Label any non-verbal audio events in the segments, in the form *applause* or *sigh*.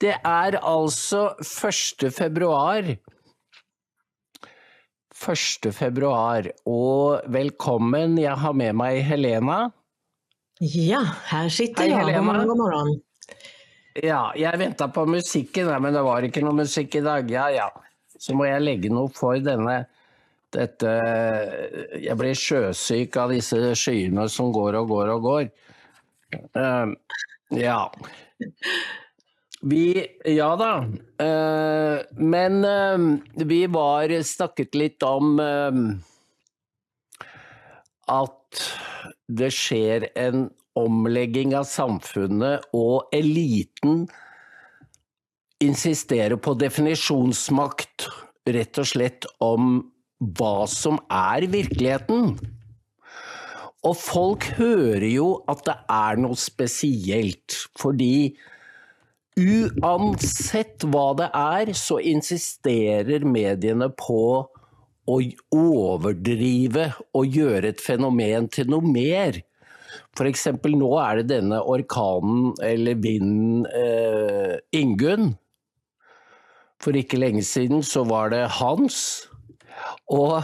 Det er altså 1. februar. 1. februar, og velkommen. Jeg har med meg Helena. Ja, här sitter Hej, jag. Helena. God morgon, god morgon. Ja, jeg venta på musikken, men det var ikke noe musikk i dag. Ja, ja. Så må jeg legge noe for denne dette Jeg blir sjøsyk av disse skyene som går og går og går. Eh, ja. Vi Ja da. Uh, men uh, vi var snakket litt om uh, at det skjer en omlegging av samfunnet, og eliten insisterer på definisjonsmakt, rett og slett om hva som er virkeligheten. Og folk hører jo at det er noe spesielt, fordi uansett hva det er, så insisterer mediene på å overdrive og gjøre et fenomen til noe mer. F.eks. nå er det denne orkanen, eller vinden, eh, Ingunn. For ikke lenge siden så var det Hans. Og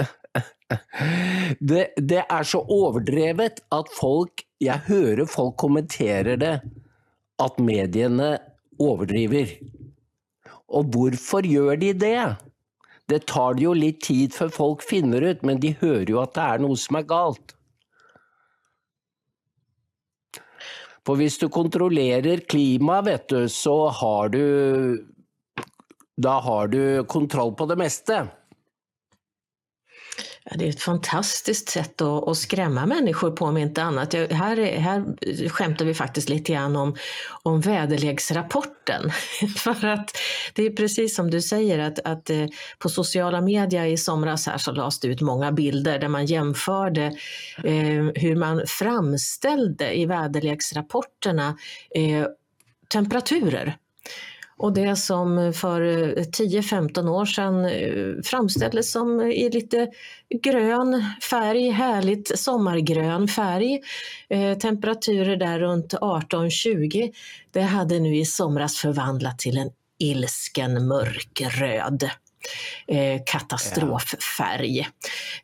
*laughs* det, det er så overdrevet at folk Jeg hører folk kommenterer det, at mediene overdriver. Og hvorfor gjør de det? Det tar det jo litt tid før folk finner ut, men de hører jo at det er noe som er galt. For hvis du kontrollerer klimaet, vet du, så har du Da har du kontroll på det meste. Ja, det är ett fantastiskt sätt att, att skrämma människor på om inte annat. Jag, här, här skämtar vi faktiskt lite grann om, om väderleksrapporten. *laughs* För att det är precis som du säger att, att eh, på sociala medier i somras här så lades det ut många bilder där man jämförde eh, hur man framställde i väderleksrapporterna eh, temperaturer. Och det som för eh, 10-15 år sedan eh, framställdes som eh, i lite grön färg, härligt sommargrön färg, eh, temperaturer där runt 18-20, det hade nu i somras förvandlat till en ilsken mörkröd eh, katastroffärg.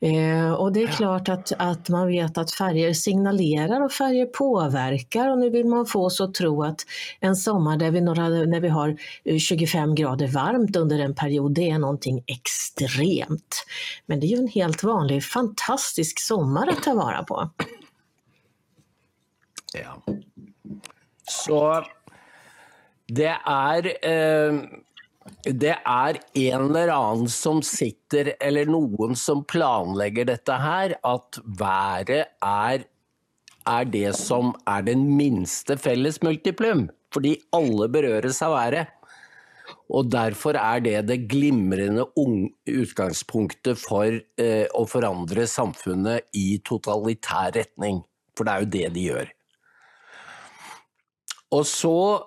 Eh, och det är klart att, att man vet att färger signalerar och färger påverkar och nu vill man få oss att tro att en sommar där vi, några, när vi har eh, 25 grader varmt under en period, det är någonting extremt. Men det är ju en helt vanlig fantastisk sommar att ta vara på. Ja. Så det er eh, det är en eller annen som sitter, eller någon som planlägger detta här, att været är är det som är den minste felles multiplum. Fordi alla berörs av været. Och därför är det det glimrende utgångspunkten utgangspunktet for eh, å forandre samfunnet i totalitär riktning, för det är ju det de gör. Och så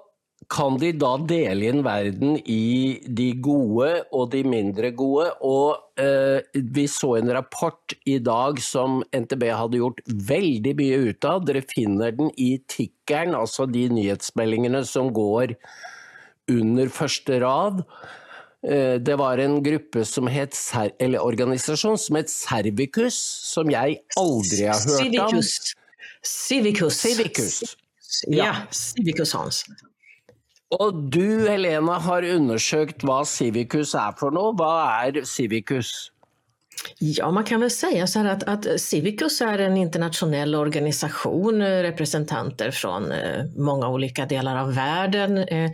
kan de da dele inn verden i de gode og de mindre gode. Og eh, vi så en rapport i dag som NTB hadde gjort veldig mye ut av. Dere finner den i tikkeren, altså de nyhetsmeldingene som går under første rad. Eh, Det var en gruppe som het, eller organisasjon som het Servicus, som jeg aldri har hørt om. Civicus. Civicus. Civicus. Ja, Civicus Hans. Og du, Helena, har undersökt vad Civicus är för noe. Vad är Civicus? Ja, man kan väl säga så här att, att Civicus är en internationell organisation, eh, representanter från eh, många olika delar av världen. Eh,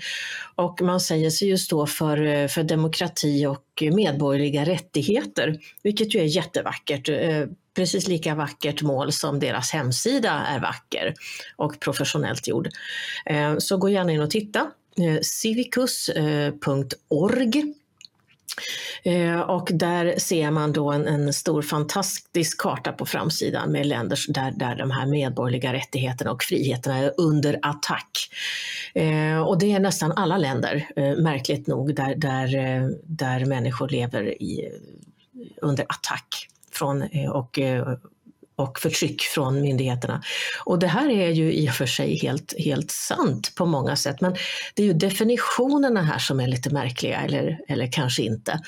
och man säger sig ju stå för, för demokrati och medborgerliga rättigheter, vilket ju är jättevackert. Precis lika vackert mål som deras hemsida är vacker och professionellt gjord. Så gå gärna in och titta. Eh, Civicus.org eh, eh, Och där ser man då en, en stor fantastisk karta på framsidan med länder där, där de här medborgerliga rättigheterna och friheterna är under attack. Eh, och det är nästan alla länder, eh, märkligt nog, där, där, eh, där människor lever i, under attack från, och och förtryck från myndigheterna. Och det här är ju i och för sig helt, helt sant på många sätt, men det är ju definitionerna här som är lite märkliga, eller, eller kanske inte.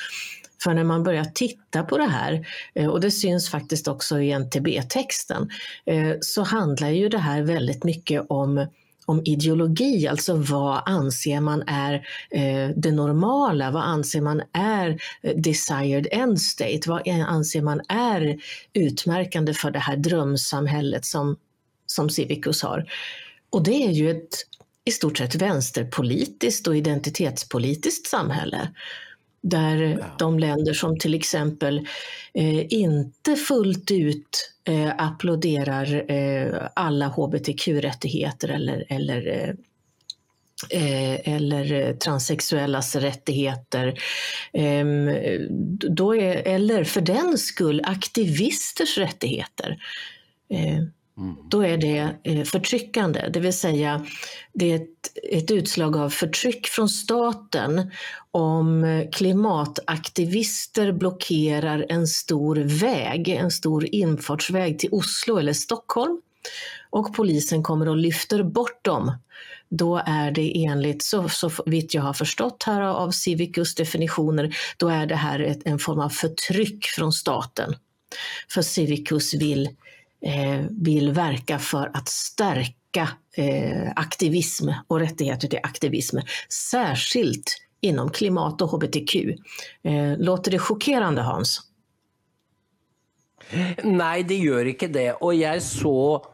För när man börjar titta på det här, eh, och det syns faktiskt också i NTB-texten, eh, så handlar ju det här väldigt mycket om om ideologi, alltså vad anser man är eh, det normala? Vad anser man är eh, desired end state? Vad anser man är utmärkande för det här drömsamhället som, som Civicus har? Och det är ju ett i stort sett vänsterpolitiskt och identitetspolitiskt samhälle där de länder som till exempel eh, inte fullt ut eh, applåderar eh, alla hbtq-rättigheter eller, eller eh, eh, eller transsexuellas rättigheter. Ehm, då är, eller för den skull aktivisters rättigheter. Då är det eh, förtryckande, det vill säga det är ett, ett utslag av förtryck från staten om klimataktivister blockerar en stor väg, en stor infartsväg till Oslo eller Stockholm och polisen kommer och lyfter bort dem. Då är det enligt, så, så vitt jag har förstått här av Civicus definitioner, då är det här ett, en form av förtryck från staten. För Civicus vill eh, Eh, vill verka för att stärka eh, aktivism och rättigheter till aktivism, särskilt inom klimat och hbtq. Eh, låter det chockerande Hans? Nej, det gör inte det. Och jag såg,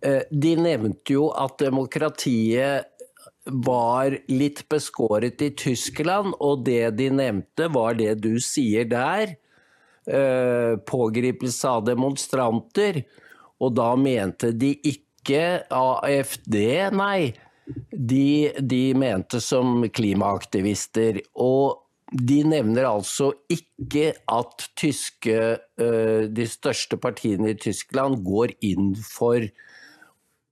eh, de nämnde ju att demokratiet var lite beskåret i Tyskland och det de nämnde var det du säger där. Eh, pågripelse av demonstranter. Og da mente de ikke AFD, nei. De, de mente som klimaaktivister. Og de nevner altså ikke at tyske, eh, de største partiene i Tyskland går inn for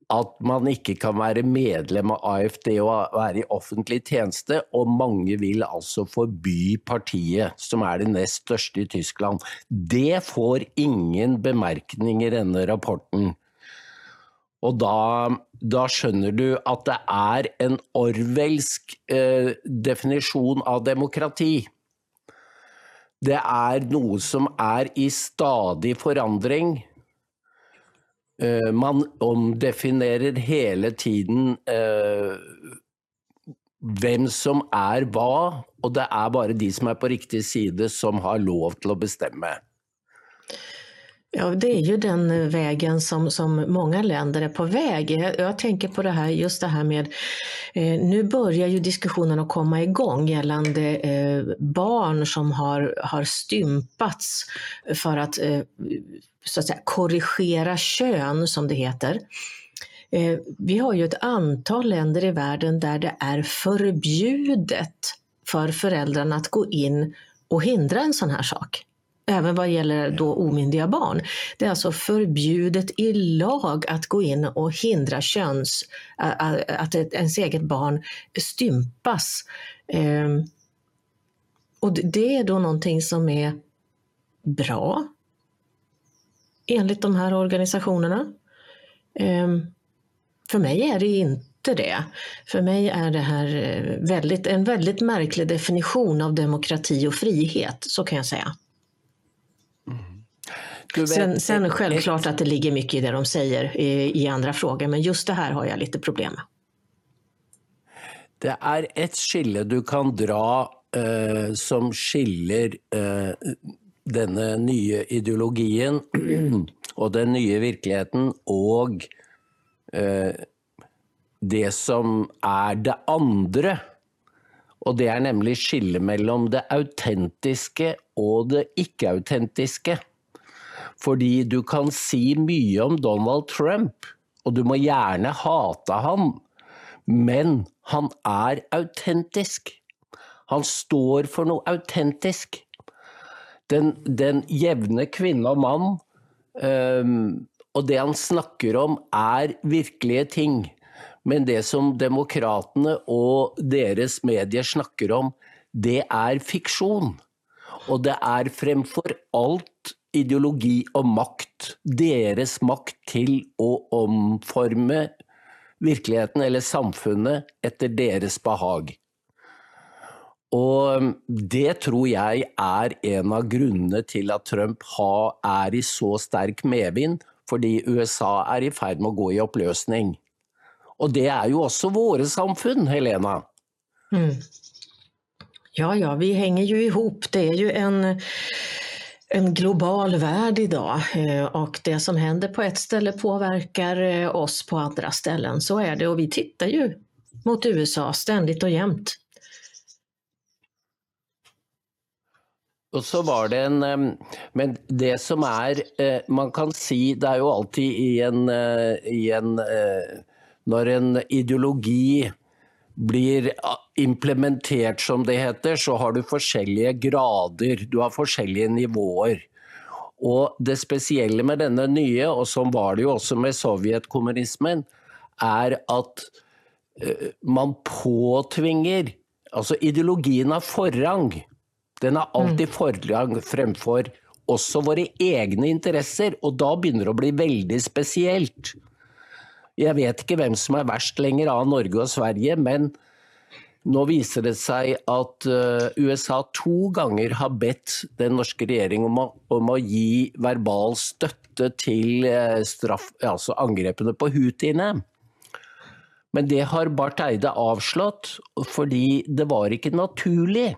at man ikke kan være medlem av AFD og være i offentlig tjeneste, og mange vil altså forby partiet, som er det nest største i Tyskland. Det får ingen bemerkning i denne rapporten. Og da, da skjønner du at det er en orwellsk eh, definisjon av demokrati. Det er noe som er i stadig forandring. Eh, man omdefinerer hele tiden eh, hvem som er hva, og det er bare de som er på riktig side som har lov til å bestemme. Ja, det är ju den eh, vägen som, som många länder är på väg. Jag, jag tänker på det här, just det här med, eh, nu börjar ju diskussionen att komma igång gällande eh, barn som har, har stympats för att, eh, så att säga, korrigera kön, som det heter. Eh, vi har ju ett antal länder i världen där det är förbjudet för föräldrarna att gå in och hindra en sån här sak även vad gäller då omyndiga barn. Det är alltså förbjudet i lag att gå in och hindra köns, att ens eget barn stympas. Ehm, och det är då någonting som är bra enligt de här organisationerna. Ehm, för mig är det inte det. För mig är det här eh, väldigt, en väldigt märklig definition av demokrati och frihet, så kan jag säga. Vet, sen, sen självklart att det ligger mycket i det de säger i, i andra frågor, men just det här har jag lite problem med. Det är ett skille du kan dra eh, som skiljer eh, denna nya ideologin och *clears throat* den nya verkligheten och eh, det som är det andra. Och det är nämligen skillet mellan det autentiska och det icke-autentiska. Fordi du kan si mye om Donald Trump, og du må gjerne hate han, men han er autentisk. Han står for noe autentisk. Den, den jevne kvinne og mann, um, og det han snakker om, er virkelige ting. Men det som demokratene og deres medier snakker om, det er fiksjon. Og det er fremfor alt ideologi og makt. Deres makt til å omforme virkeligheten eller samfunnet etter deres behag. Og det tror jeg er en av grunnene til at Trump er i så sterk medvind, fordi USA er i ferd med å gå i oppløsning. Og det er jo også våre samfunn, Helena. Mm. Ja, ja, vi hänger ju ihop. Det är ju en, en global värld idag eh, och det som händer på ett ställe påverkar eh, oss på andra ställen. Så är det och vi tittar ju mot USA ständigt och jämt. Och så var det en eh, Men det som är, man kan si, det är ju alltid i en, i en När en ideologi blir implementert, som det heter, så har du forskjellige grader. Du har forskjellige nivåer. Og det spesielle med denne nye, og som var det jo også med sovjetkommunismen, er at uh, man påtvinger Altså ideologien har forrang. Den har alltid mm. forrang fremfor også våre egne interesser, og da begynner det å bli veldig spesielt. Jeg vet ikke hvem som er verst lenger av Norge og Sverige, men nå viser det seg at eh, USA to ganger har bedt den norske regjering om å, om å gi verbal støtte til eh, straff, altså angrepene på hutiene. Men det har Barth Eide avslått, fordi det var ikke naturlig.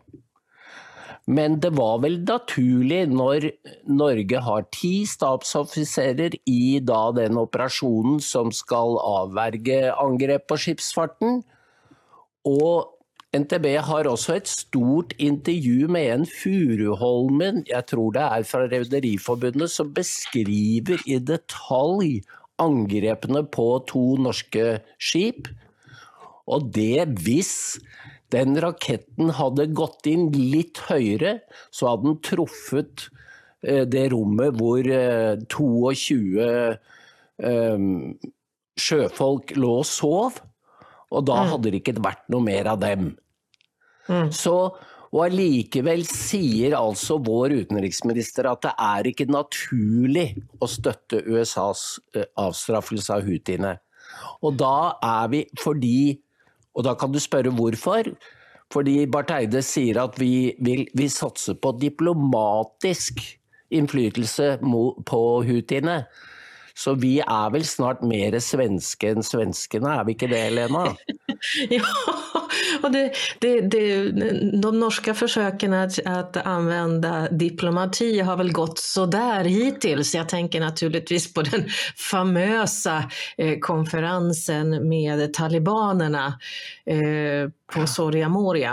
Men det var vel naturlig når Norge har ti stabsoffiserer i da den operasjonen som skal avverge angrep på skipsfarten. Og NTB har også et stort intervju med en Furuholmen, jeg tror det er fra Rederiforbundet, som beskriver i detalj angrepene på to norske skip. Og det hvis den raketten hadde gått inn litt høyere, så hadde den truffet eh, det rommet hvor eh, 22 eh, sjøfolk lå og sov. Og da mm. hadde det ikke vært noe mer av dem. Mm. Så, og allikevel sier altså vår utenriksminister at det er ikke naturlig å støtte USAs avstraffelse av houthiene. Og da er vi fordi og da kan du spørre hvorfor. Fordi Barth Eide sier at vi vil vi satse på diplomatisk innflytelse på houthiene. Så vi är väl snart mer svenska än svenskarna, är vi inte det Lena? *laughs* ja, och det, det, det, de norska försöken att, att använda diplomati har väl gått sådär hittills. Jag tänker naturligtvis på den famösa eh, konferensen med talibanerna eh, på Soria Moria.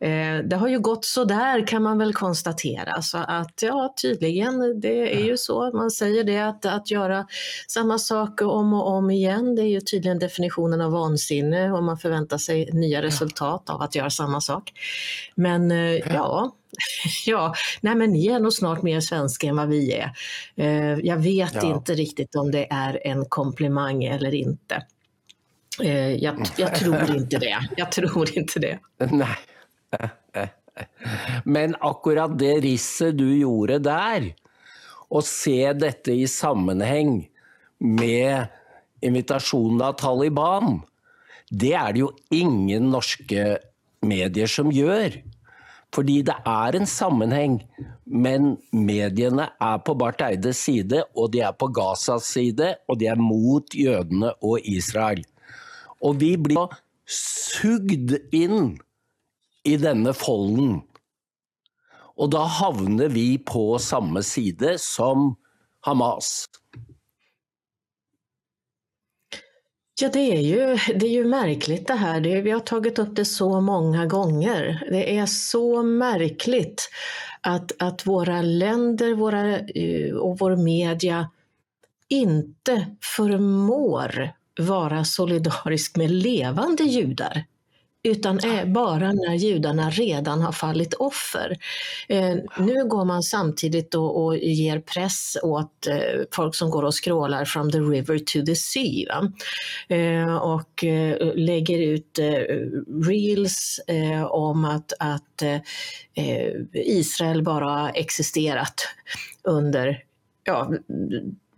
Eh, det har ju gått så där kan man väl konstatera. Så att ja, tydligen, det är ju så. Man säger det att, att göra samma sak om och om igen, det är ju tydligen definitionen av vansinne om man förväntar sig nya resultat av att göra samma sak. Men eh, ja, *laughs* Ja, nej men ni är nog snart mer svenska än vad vi är. Eh, jag vet ja. inte riktigt om det är en komplimang eller inte. Eh, jag, jag, tror inte det. Jag tror inte det. *laughs* Nej. *laughs* Men akkurat det risset du gjorde där, och se detta i sammanhang med invitationen av Taliban, det är det ju ingen norska medier som gör. För det är en sammanhang, men medierna är på Barth Eides sida och de är på Gazas sida och de är mot judarna och Israel. Och vi blir sugd in i denna folden. Och då hamnar vi på samma sida som Hamas. Ja, det är ju, det är ju märkligt det här. Det, vi har tagit upp det så många gånger. Det är så märkligt att, att våra länder våra, eh, och vår media inte förmår vara solidarisk med levande judar. utan är bara när judarna redan har fallit offer. Eh, nu går man samtidigt och, och ger press åt eh, folk som går och skrålar from the river to the sea eh, och eh, lägger ut eh, reels eh, om att, att eh, eh, Israel bara har existerat under ja,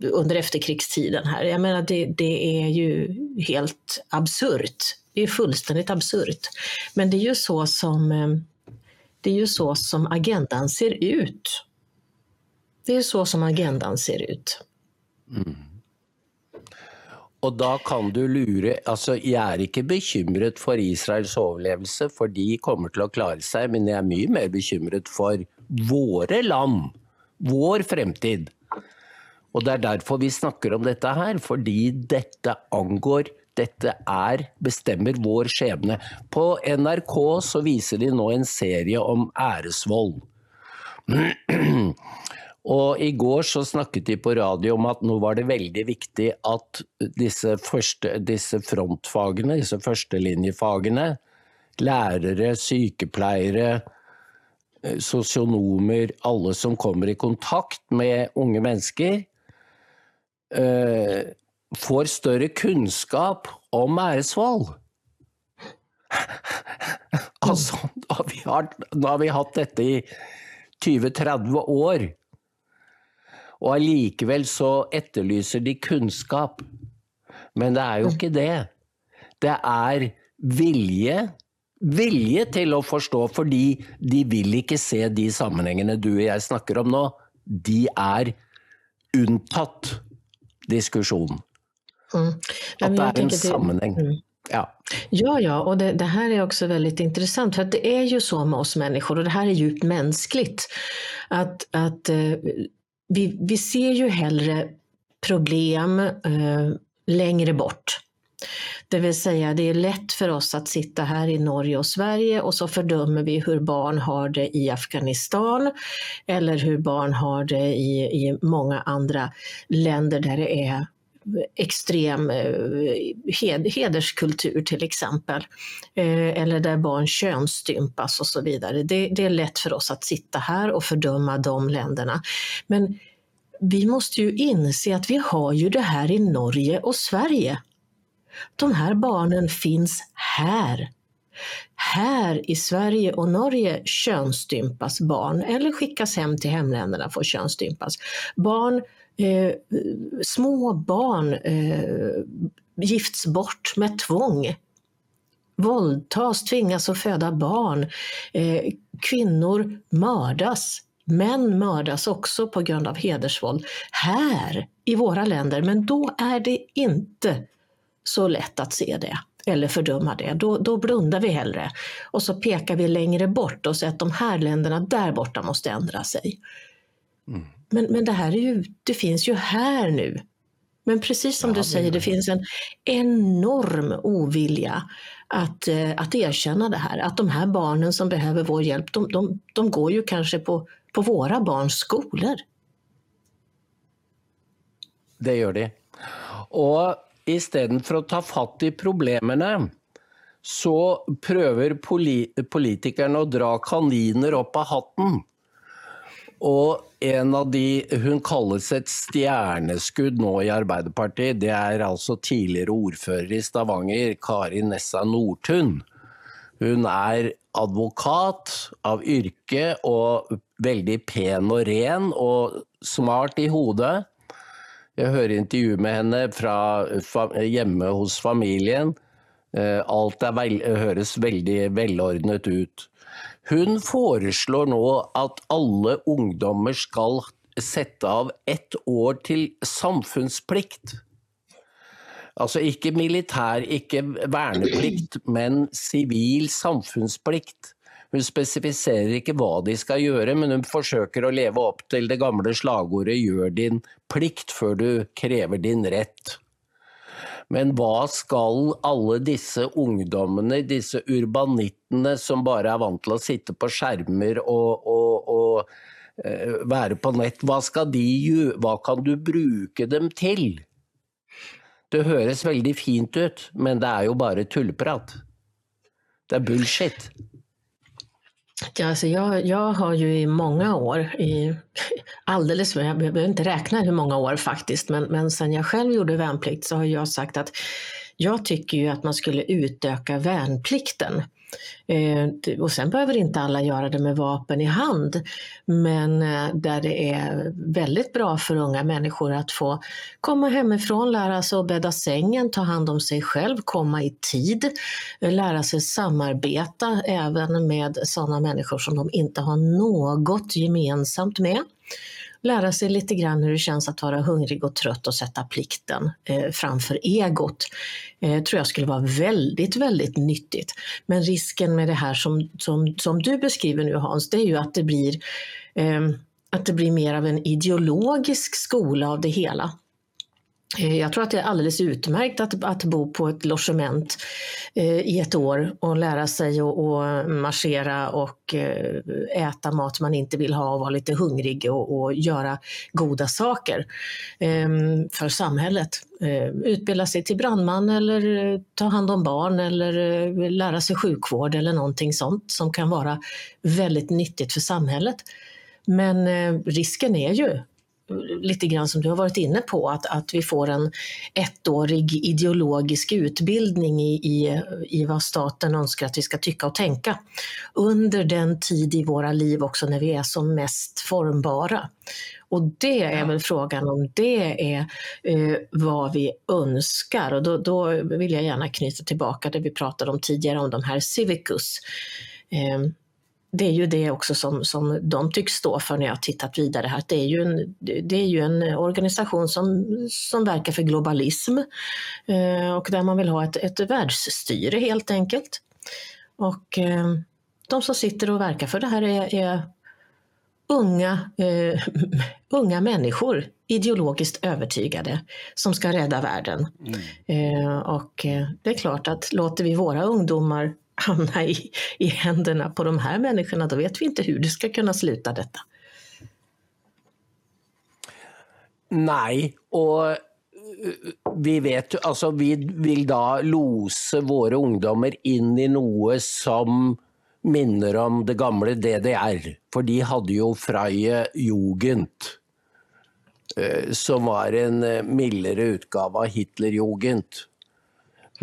under efterkrigstiden här. Jag menar det, det är ju helt absurt det är fullständigt absurt. Men det är ju så som, eh, det är ju så som agendan ser ut. Det är så som agendan ser ut. Mm. Och då kan du lure alltså Jag är inte bekymrad för Israels överlevelse, för de kommer att klara sig, men jag är mycket mer bekymrad för våra land, vår framtid. Og det är därför vi snakker om dette här, för dette angår dette er, bestemmer vår skjebne. På NRK så viser de nå en serie om æresvold. *clears throat* Og I går så snakket de på radio om at nå var det veldig viktig at disse, første, disse frontfagene, disse førstelinjefagene, lærere, sykepleiere, eh, sosionomer, alle som kommer i kontakt med unge mennesker, eh, får större kunskap om æresvold. *laughs* alltså, nå har, vi har, nå har vi hatt dette i 20-30 år. Og allikevel så etterlyser de kunnskap. Men det er jo ikke det. Det er vilje. Vilje til å forstå, fordi de vil ikke se de sammenhengene du og jeg snakker om nå. De er unntatt diskusjonen. Mm. Att det är en sammanhang. Mm. Ja. ja, ja, och det, det, här är också väldigt intressant för att det är ju så med oss människor och det här är djupt mänskligt. Att, att eh, vi, vi ser ju hellre problem eh, längre bort. Det vill säga, det är lätt för oss att sitta här i Norge och Sverige och så fördömer vi hur barn har det i Afghanistan eller hur barn har det i, i många andra länder där det är extrem eh, hederskultur till exempel. Eh, eller där barn könsstympas och så vidare. Det, det är lätt för oss att sitta här och fördöma de länderna. Men vi måste ju inse att vi har ju det här i Norge och Sverige. De här barnen finns här. Här i Sverige och Norge könsstympas barn eller skickas hem till hemländerna för att könsstympas. Barn eh, små barn eh, gifts bort med tvång. Våldtas, tvingas att föda barn. Eh, kvinnor mördas. Män mördas också på grund av hedersvåld. Här i våra länder, men då är det inte så lätt att se det eller fördöma det. Då, då blundar vi hellre och så pekar vi längre bort och säger att de här länderna där borta måste ändra sig. Mm. Men, men det här är ju, det finns ju här nu. Men precis som ja, du säger, det finns en enorm ovilja att, eh, att erkänna det här. Att de här barnen som behöver vår hjälp, de, de, de går ju kanske på, på våra barns skolor. Det gör det. Och istället för att ta fatt i problemen så prøver politikerna å dra kaniner opp av hatten. Og en av de Hun kalles et stjerneskudd nå i Arbeiderpartiet. Det er altså tidligere ordfører i Stavanger, Kari Nessa Nordtun. Hun er advokat av yrke og veldig pen og ren og smart i hodet. Jeg hører intervju med henne fra hjemme hos familien. Allt alt vel, høres veldig velordnet ut. Hun foreslår nå at alle ungdommer skal sette av ett år til samfunnsplikt. Altså ikke militær, ikke verneplikt, men sivil samfunnsplikt. Hun spesifiserer ikke hva de skal gjøre, men hun forsøker å leve opp til det gamle slagordet 'gjør din plikt før du krever din rett'. Men hva skal alle disse ungdommene, disse urbanittene som bare er vant til å sitte på skjermer og, og, og uh, være på nett, hva skal de gjøre, hva kan du bruke dem til? Det høres veldig fint ut, men det er jo bare tulleprat. Det är bullshit. Ja, alltså jag, jag har ju i många år, i, *laughs* alldeles, jag behöver inte räkna hur många år faktiskt, men, men sen jag själv gjorde värnplikt så har jag sagt att jag tycker ju att man skulle utöka värnplikten. Eh, och sen behöver inte alla göra det med vapen i hand, men eh, där det är väldigt bra för unga människor att få komma hemifrån, lära sig att bädda sängen, ta hand om sig själv, komma i tid, eh, lära sig samarbeta även med sådana människor som de inte har något gemensamt med lära sig lite grann hur det känns att vara hungrig och trött och sätta plikten eh, framför egot. Eh, tror jag skulle vara väldigt, väldigt nyttigt. Men risken med det här som, som, som du beskriver nu Hans, det är ju att det blir eh, att det blir mer av en ideologisk skola av det hela. Eh, jag tror att det är alldeles utmärkt att, att bo på ett logement eh, i ett år och lära sig att marschera och eh, äta mat man inte vill ha och vara lite hungrig och, och göra goda saker eh, för samhället. Eh, utbilda sig till brandman eller eh, ta hand om barn eller eh, lära sig sjukvård eller någonting sånt som kan vara väldigt nyttigt för samhället. Men risken är ju lite grann som du har varit inne på, att, att vi får en ettårig ideologisk utbildning i, i, i vad staten önskar att vi ska tycka och tänka. Under den tid i våra liv också när vi är som mest formbara. Och det är väl frågan om det är eh, vad vi önskar. Och då, då, vill jag gärna knyta tillbaka det vi pratade om tidigare om de här civicus. Eh, det är ju det också som, som de tycks stå för när jag tittat vidare här. Det är ju en, det är ju en organisation som, som verkar för globalism eh, och där man vill ha ett, ett världsstyre helt enkelt. Och eh, de som sitter och verkar för det här är, är unga, eh, *laughs* unga människor, ideologiskt övertygade, som ska rädda världen. Mm. Eh, och eh, det är klart att låter vi våra ungdomar hamna i, i händerna på de här människorna, då vet vi inte hur det ska kunna sluta detta. Nej, och eh, vi vet alltså vi vill då losa våra ungdomar in i något som minner om det gamla DDR. För de hade ju Freie Jugend, eh, som var en eh, mildare utgåva av Hitlerjugend.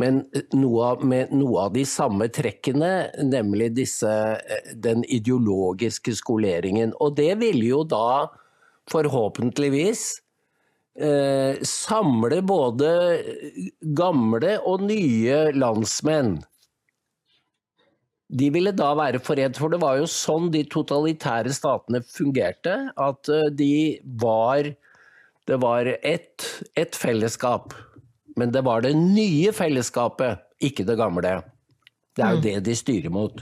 Men eh, noe med noe av de samme trekkene, nemlig disse, eh, den ideologiske skoleringen. Og det ville jo da forhåpentligvis eh, samle både eh, gamle og nye landsmenn. De ville da være forent, for det var jo sånn de totalitære statene fungerte. At de var Det var ett et fellesskap. Men det var det nya fällskapet, inte det gamla. Det är mm. det de styr mot.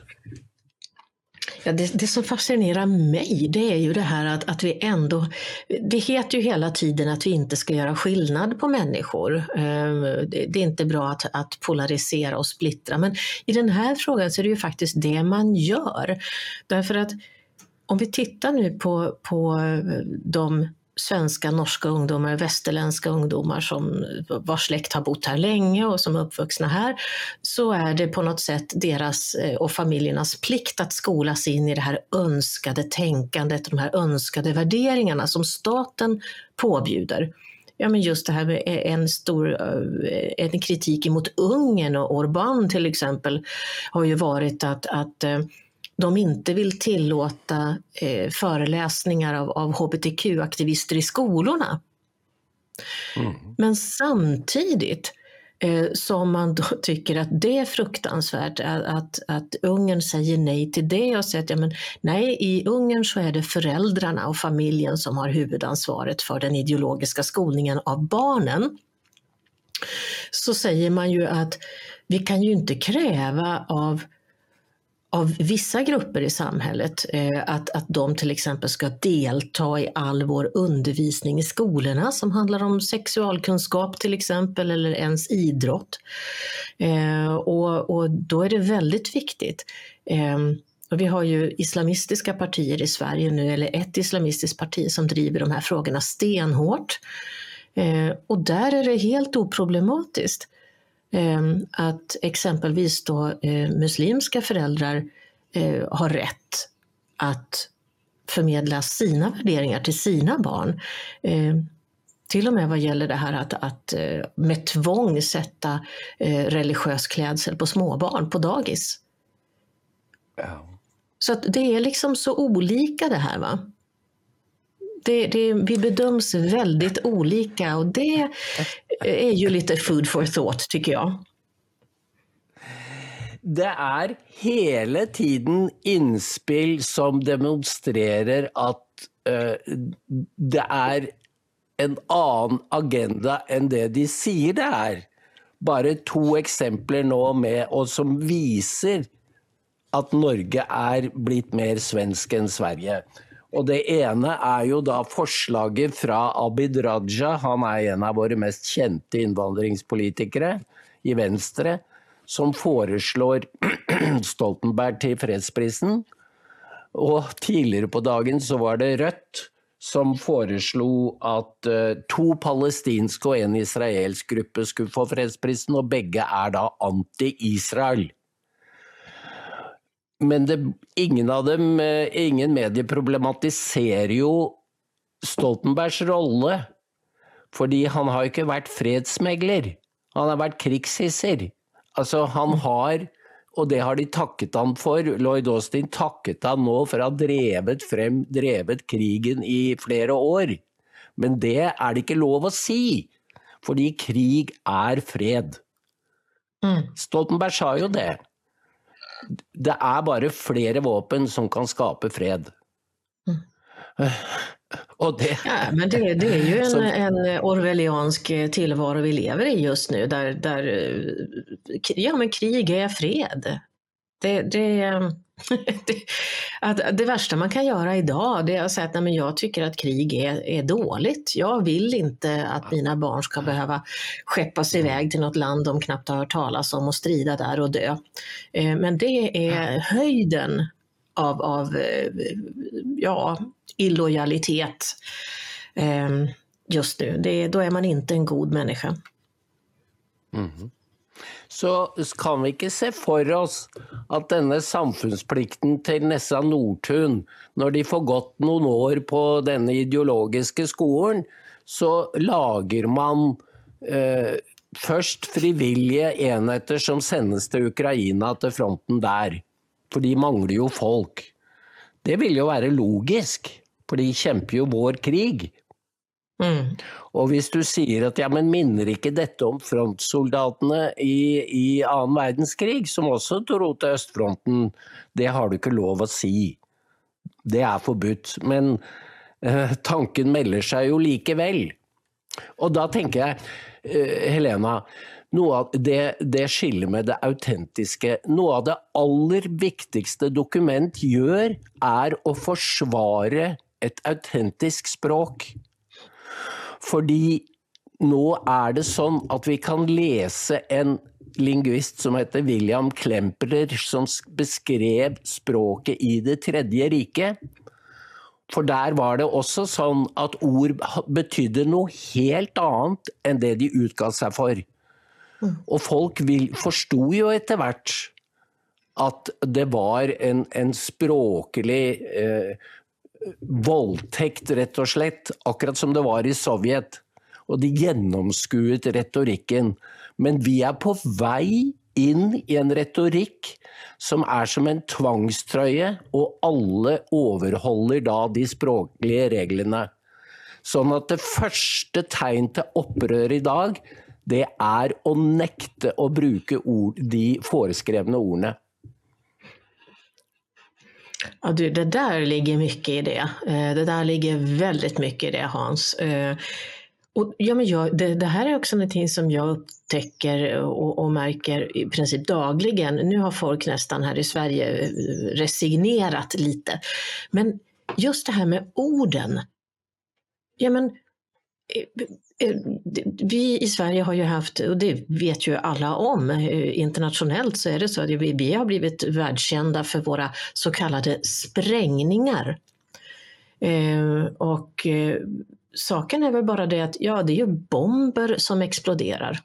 Ja, det, det, som fascinerar mig det är ju det här att, att vi ändå, det heter ju hela tiden att vi inte ska göra skillnad på människor. Ehm, det, är inte bra att, att polarisera och splittra men i den här frågan så är det ju faktiskt det man gör. Därför att om vi tittar nu på, på de svenska, norska ungdomar, västerländska ungdomar som vars släkt har bott här länge och som är uppvuxna här, så är det på något sätt deras eh, och familjernas plikt att skolas in i det här önskade tänkandet, de här önskade värderingarna som staten påbjuder. Ja, men just det här med e-, en stor eh, en kritik mot Ungern och Orbán till exempel har ju varit att, att eh, de inte vill tillåta eh, föreläsningar av, av hbtq-aktivister i skolorna. Mm. Men samtidigt eh, som man då tycker att det är fruktansvärt att, att, att Ungern säger nej till det och säger att ja, men, nej, i Ungern så är det föräldrarna och familjen som har huvudansvaret för den ideologiska skolningen av barnen. Så säger man ju att vi kan ju inte kräva av av vissa grupper i samhället, eh, att, att de till exempel ska delta i all vår undervisning i skolorna som handlar om sexualkunskap till exempel eller ens idrott. Eh, och, och då är det väldigt viktigt. Ehm, och vi har ju islamistiska partier i Sverige nu, eller ett islamistiskt parti som driver de här frågorna stenhårt. Eh, och där är det helt oproblematiskt att exempelvis då eh, muslimska föräldrar eh, har rätt att förmedla sina värderingar till sina barn. Ehm, till och med vad gäller det här att, att eh, med tvång sätta religiös klädsel på småbarn på dagis. Ja. Så det är liksom så olika det här. va det, det, vi bedöms väldigt olika och det är ju lite food for thought tycker jag. Det är hela tiden inspel som demonstrerar att uh, det är en annan agenda än det de säger det är. Bara två exempel nu med och som visar att Norge är blivit mer svensk än Sverige. Og det ene er jo da forslaget fra Abid Raja, han er en av våre mest kjente innvandringspolitikere i Venstre, som foreslår *clears throat* Stoltenberg til fredsprisen. Og tidligere på dagen så var det Rødt som foreslo at eh, to palestinske og en israelsk gruppe skulle få fredsprisen, og begge er da anti-Israel. Men det, ingen av dem, eh, ingen medier problematiserer jo Stoltenbergs rolle. Fordi han har ikke vært fredsmegler. Han har vært krigshisser. Altså, han har, og det har de takket han for, Lloyd Austin takket han nå for å ha drevet frem, drevet krigen i flere år. Men det er det ikke lov å si, fordi krig er fred. Mm. Stoltenberg sa jo det det är bara flera vapen som kan skapa fred. *laughs* Mm. Det, ja, men det, det, är ju en, som, en orwelliansk tillvaro vi lever i just nu där, där ja, men krig är fred. Det, det, *laughs* det, att det värsta man kan göra idag det är att säga att nej, men jag tycker att krig är, är dåligt. Jag vill inte att mina barn ska behöva skeppas iväg till något land de knappt har hört talas om och strida där och dö. Eh, men det är höjden av, av eh, ja, illojalitet ehm, just nu. Det, då är man inte en god människa. Mm så kan vi ikke se for oss at denne samfunnsplikten til Nessa Nordtun, når de får gått noen år på denne ideologiske skolen, så lager man eh, først frivillige enheter som sendes til Ukraina, til fronten der. For de mangler jo folk. Det ville jo være logisk, for de kjemper jo vår krig. Mm. Og hvis du sier at ja, men minner ikke dette om frontsoldatene i, i annen verdenskrig, som også dro til østfronten, det har du ikke lov å si. Det er forbudt. Men eh, tanken melder seg jo likevel. Og da tenker jeg, eh, Helena, noe av det, det skillet med det autentiske Noe av det aller viktigste dokument gjør, er å forsvare et autentisk språk. Fordi nå er det sånn at vi kan lese en lingvist som heter William Klemperer, som beskrev språket i Det tredje riket. For der var det også sånn at ord betydde noe helt annet enn det de utga seg for. Mm. Og folk forsto jo etter hvert at det var en, en språklig eh, voldtekt, rett og slett. Akkurat som det var i Sovjet. Og de gjennomskuet retorikken. Men vi er på vei inn i en retorikk som er som en tvangstrøye, og alle overholder da de språklige reglene. Sånn at det første tegn til opprør i dag, det er å nekte å bruke ord, de foreskrevne ordene. Ja, du, det där ligger mycket i det. Eh, det där ligger väldigt mycket i det Hans. Eh, och, ja, men jag, det, det, här är också någonting som jag upptäcker och, och, märker i princip dagligen. Nu har folk nästan här i Sverige eh, resignerat lite. Men just det här med orden. Ja, men, Eh, eh, vi i Sverige har ju haft, och det vet ju alla om, eh, internationellt så är det så att vi har blivit världskända för våra så kallade sprängningar. Eh, och saken är väl bara det att ja, det är ju bomber som exploderar.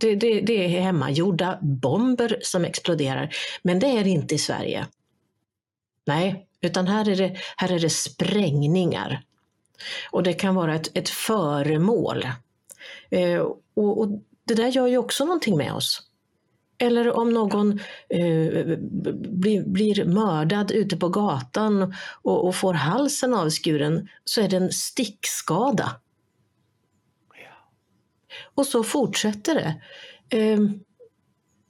Det, det, det är hemmagjorda bomber som exploderar. Men det är det inte i Sverige. Nej, utan här är det, här är det sprängningar. Och det kan vara ett, ett föremål. Eh, och, och, det där gör ju också någonting med oss. Eller om någon eh, blir, blir, mördad ute på gatan och, och, får halsen avskuren så är det en stickskada. Och så fortsätter det. Eh,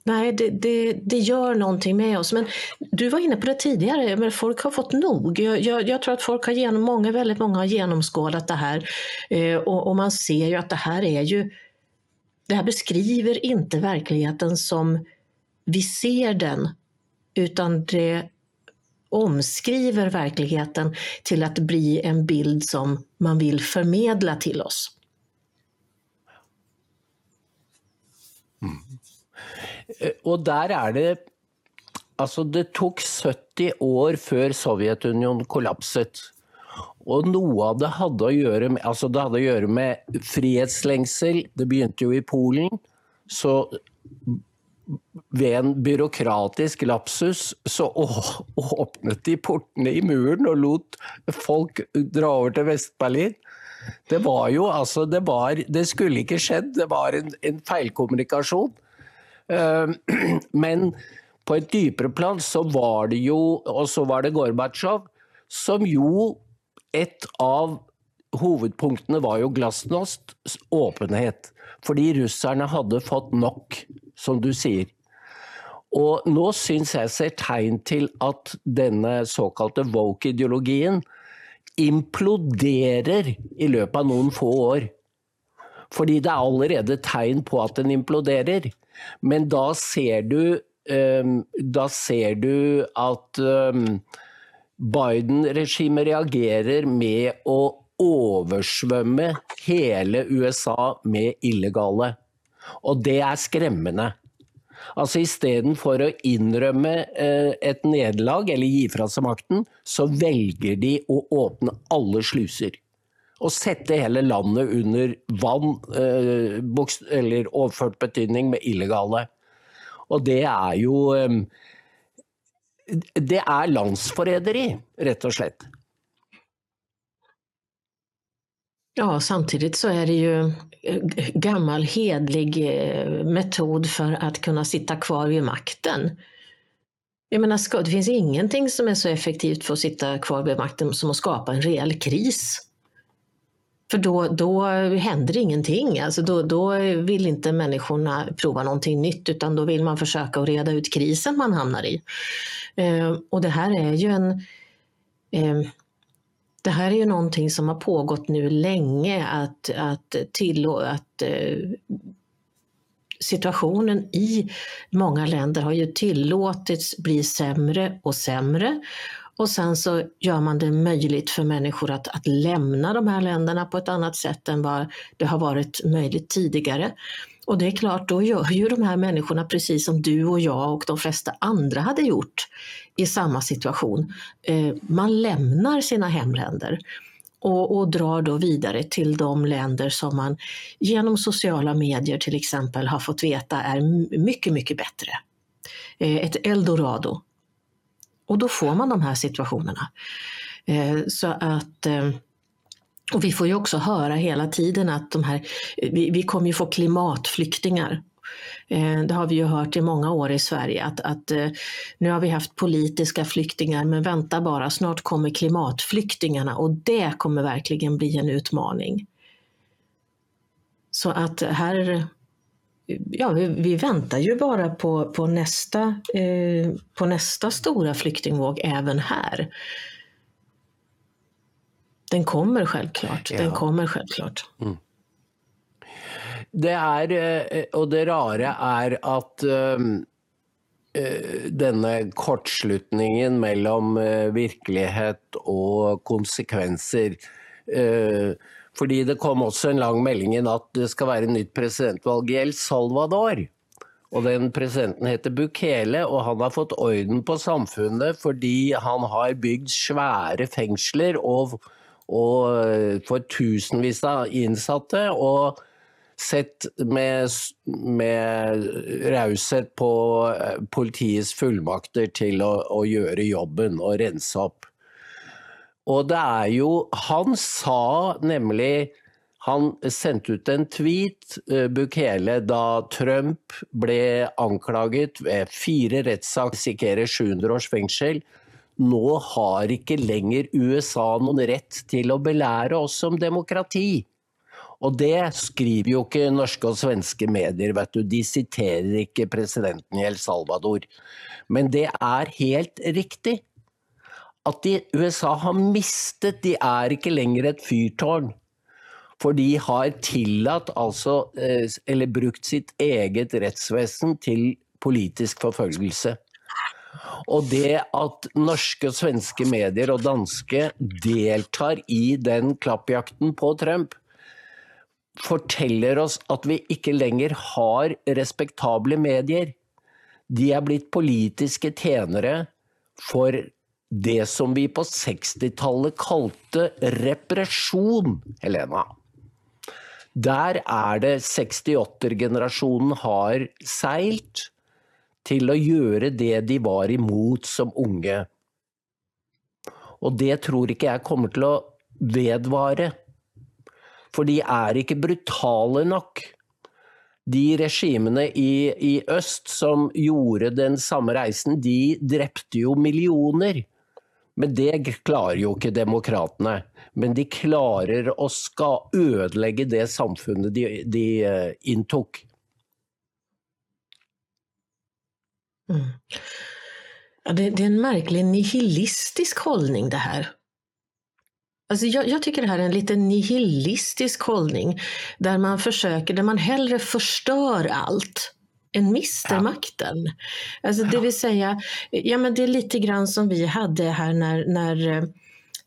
nej, det, det, det, gör någonting med oss. Men du var inne på det tidigare, men folk har fått nog. Jag, jag, jag tror att folk har genom, många, väldigt många har genomskådat det här. Eh, och, och man ser ju att det här är ju det här beskriver inte verkligheten som vi ser den, utan det omskriver verkligheten till att bli en bild som man vill förmedla till oss. Mm. Eh, og der er det Altså, det tok 70 år før Sovjetunionen kollapset. Og noe av det hadde å gjøre med, altså det hadde å gjøre med frihetslengsel. Det begynte jo i Polen. Så ved en byråkratisk lapsus så åpnet de portene i muren og lot folk dra over til Vest-Berlin. Det var jo altså det, var, det skulle ikke skjedd, det var en, en feilkommunikasjon. Ehm, *clears throat* men på ett djupare plan så var det ju, och så var det Gorbatjov, som ju ett av huvudpunkterna var ju glasnost, öppenhet. För ryssarna hade fått nog, som du säger. Och nu syns jag ser tecken till att denna så kallade woke-ideologin imploderar i løpet av några få år. För det är allerede tecken på att den imploderar. Men då ser du, ehm, um, då ser du att um, ehm, Biden-regimet reagerar med att översvämma hela USA med illegala. Och det är skrämmande. Altså Istedenfor å innrømme eh, et nederlag eller gi fra seg makten, så väljer de å åpne alla sluser. Og sette hele landet under vann, eh, eller overført betydning, med illegale. Og det er jo eh, det är landsförräderi, rett och slett. Ja, samtidigt så är det ju eh, gammal hedlig eh, metod för att kunna sitta kvar vid makten. Jag menar, det finns ingenting som är så effektivt för att sitta kvar vid makten som att skapa en reell kris. För då, då händer ingenting. Alltså då, då vill inte människorna prova någonting nytt utan då vill man försöka att reda ut krisen man hamnar i. Eh, och det här är ju en eh, det här är ju någonting som har pågått nu länge att, att, tillå, att eh, situationen i många länder har ju tillåtits bli sämre och sämre. Och sen så gör man det möjligt för människor att, att lämna de här länderna på ett annat sätt än vad det har varit möjligt tidigare. Och det är klart, då gör ju de här människorna precis som du och jag och de flesta andra hade gjort i samma situation. Eh, man lämnar sina hemländer och, och, drar då vidare till de länder som man genom sociala medier till exempel har fått veta är mycket, mycket bättre. Eh, ett eldorado. Och då får man de här situationerna. Eh, så att eh, och vi får ju också höra hela tiden att de här, eh, vi, vi kommer ju få klimatflyktingar. Det har vi ju hört i många år i Sverige att, att nu har vi haft politiska flyktingar men vänta bara, snart kommer klimatflyktingarna och det kommer verkligen bli en utmaning. Så att här, ja vi, vi väntar ju bara på, på, nästa, eh, på nästa stora flyktingvåg även här. Den kommer självklart. Den kommer självklart. Mm. Det är, eh, och det rara är att um, denna kortslutningen mellan uh, verklighet och konsekvenser Fordi det kom också en lång melding att det ska være ett nytt presidentval i El Salvador. Og den presidenten heter Bukele, och han har fått orden på samfunnet fordi han har byggt svære fengsler og og eh, for tusenvis av innsatte. Og sett med, med raushet på eh, politiets fullmakter til å, å gjøre jobben og rense opp. Og det er jo Han sa nemlig han sendte ut en tweet, eh, Bukele, da Trump ble anklaget ved fire rettssak, risikerer 700 års fengsel. Nå har ikke lenger USA noen rett til å belære oss om demokrati. Og det skriver jo ikke norske og svenske medier, vet du. De siterer ikke presidenten i El Salvador. Men det er helt riktig. At de, USA har mistet De er ikke lenger et fyrtårn. For de har tillatt, altså, eh, eller brukt sitt eget rettsvesen til politisk forfølgelse. Og det at norske og svenske medier og danske deltar i den klappjakten på Trump, forteller oss at vi ikke lenger har respektable medier. De er blitt politiske tjenere for det som vi på 60-tallet kalte represjon, Helena. Der er det 68-generasjonen har seilt til å gjøre det de var imot som unge. Og det tror ikke jeg kommer til å vedvare. For de er ikke brutale nok. De regimene i, i øst som gjorde den samme reisen, de drepte jo millioner. Men det klarer jo ikke demokratene. Men de klarer å skal ødelegge det samfunnet de, de eh, inntok. Mm. Ja, det, det, är en märklig nihilistisk hållning det här. Alltså jag, jag, tycker det här är en lite nihilistisk hållning där man försöker, där man hellre förstör allt än mister ja. Alltså det vill säga, ja men det är lite grann som vi hade här när, när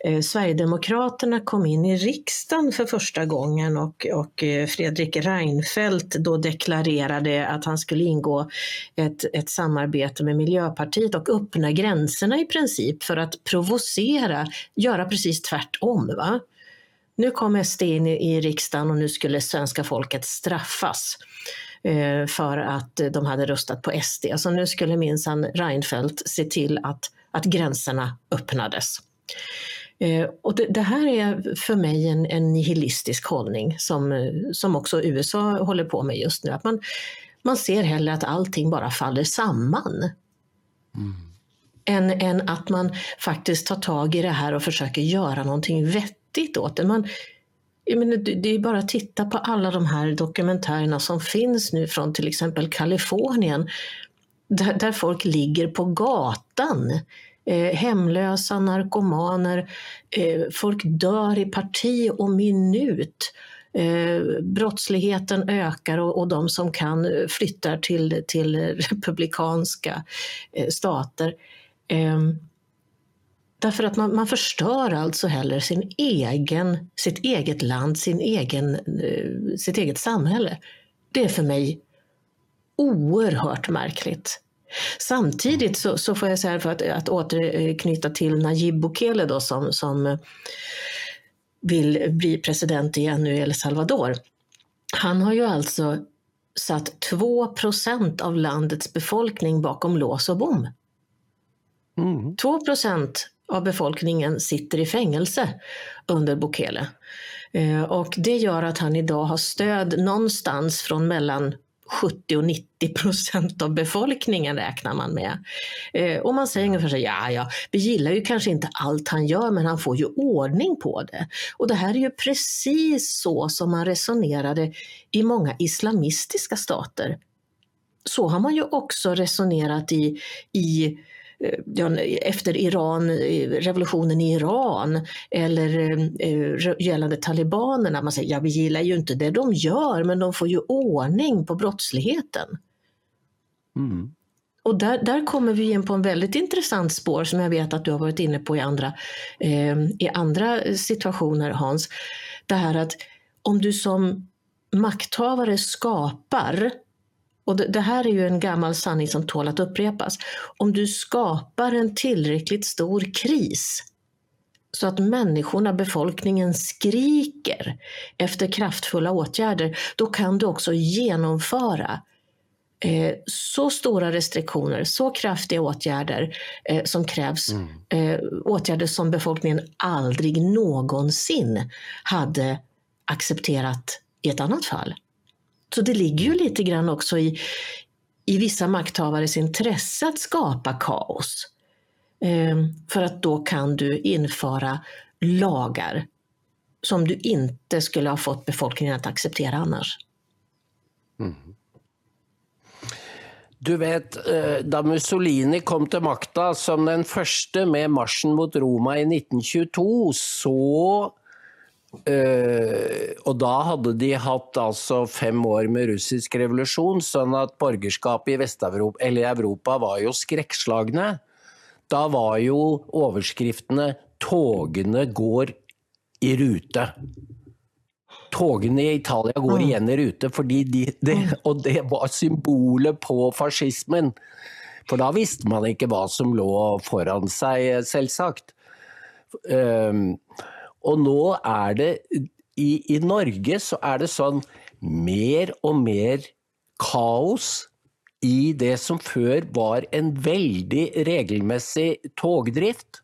eh, Sverigedemokraterna kom in i riksdagen för första gången och, och eh, Fredrik Reinfeldt då deklarerade att han skulle ingå ett, ett samarbete med Miljöpartiet och öppna gränserna i princip för att provocera, göra precis tvärtom. Va? Nu kom SD in i, i riksdagen och nu skulle svenska folket straffas Eh, för att de hade röstat på SD. Så alltså, nu skulle minsann Reinfeldt se till att, att gränserna öppnades. Eh, och det, det, här är för mig en, en nihilistisk hållning som, som också USA håller på med just nu. Att man, man ser hellre att allting bara faller samman. Mm. Än, än att man faktiskt tar tag i det här och försöker göra någonting vettigt åt det. Man, jag menar, det är bara att titta på alla de här dokumentärerna som finns nu från till exempel Kalifornien. Där, där folk ligger på gatan eh, hemlösa, narkomaner, eh, folk dör i parti och minut. Eh, brottsligheten ökar och, och de som kan flyttar till, till republikanska eh, stater. Ehm, Därför att man, man förstör alltså heller sin egen, sitt eget land, sin egen, eh, sitt eget samhälle. Det är för mig oerhört märkligt. Samtidigt så, så får jag säga, för att, att återknyta till Najib Bukele då, som, som vill bli president igen nu i El Salvador. Han har ju alltså satt 2% av landets befolkning bakom lås och bom. Mm. 2 av befolkningen sitter i fängelse under Bukele. Eh, och det gör att han idag har stöd någonstans från mellan 70 och 90 procent av befolkningen räknar man med. Eh, och man säger ungefär så ja, ja, vi gillar ju kanske inte allt han gör, men han får ju ordning på det. Och det här är ju precis så som man resonerade i många islamistiska stater. Så har man ju också resonerat i, i Eh, efter Iran, eh, revolutionen i Iran eller eh, gällande talibanerna. Man säger ja, vi gillar ju inte det de gör, men de får ju ordning på brottsligheten. Mm. Och där, där kommer vi in på en väldigt intressant spår som jag vet att du har varit inne på i andra, eh, i andra situationer Hans. Det här att om du som makthavare skapar och det, det, här är ju en gammal sanning som tål att upprepas. Om du skapar en tillräckligt stor kris så att människorna, befolkningen skriker efter kraftfulla åtgärder, då kan du också genomföra eh, så stora restriktioner, så kraftiga åtgärder eh, som krävs. Mm. Eh, åtgärder som befolkningen aldrig någonsin hade accepterat i ett annat fall. Så det ligger ju lite grann också i, i vissa makthavares intresse att skapa kaos. Ehm, för att då kan du införa lagar som du inte skulle ha fått befolkningen att acceptera annars. Mm. Du vet, eh, da Mussolini kom till makten, som den första med marsjen mot Roma i 1922, så Uh, og da hadde de hatt altså fem år med russisk revolusjon, sånn at borgerskapet i Vest-Europa, eller Europa var jo skrekkslagne. Da var jo overskriftene 'Togene går i rute'. Togene i Italia går mm. igjen i rute, fordi de, de, og det var symbolet på fascismen. For da visste man ikke hva som lå foran seg, selvsagt. Uh, og nå er det i, i Norge så er det sånn mer og mer kaos i det som før var en veldig regelmessig togdrift.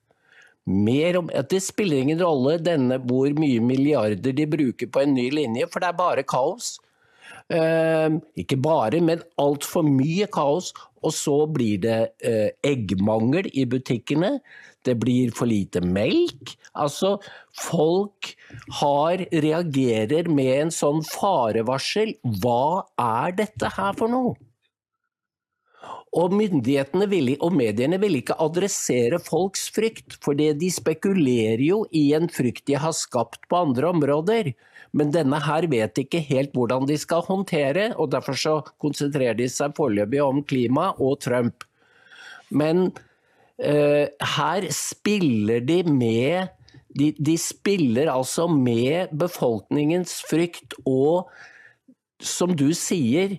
Mer om, at Det spiller ingen rolle denne, hvor mye milliarder de bruker på en ny linje, for det er bare kaos. Eh, ikke bare, men altfor mye kaos. Og så blir det eh, eggmangel i butikkene. Det blir for lite melk. Altså, folk har, reagerer med en sånn farevarsel. Hva er dette her for noe? Og myndighetene vil, og mediene vil ikke adressere folks frykt, for de spekulerer jo i en frykt de har skapt på andre områder. Men denne her vet ikke helt hvordan de skal håndtere, og derfor så konsentrerer de seg foreløpig om klima og Trump. Men Eh, her spiller de med de, de, spiller altså med befolkningens frykt, og som du sier,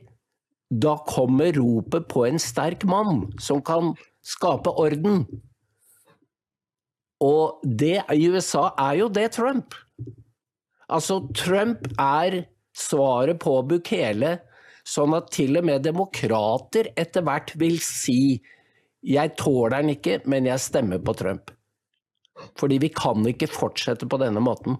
da kommer ropet på en sterk mann som kan skape orden. Og det i USA er jo det Trump. Altså, Trump er svaret på Bukele, sånn at til og med demokrater etter hvert vil si jeg tåler den ikke, men jeg stemmer på Trump. Fordi vi kan ikke fortsette på denne måten.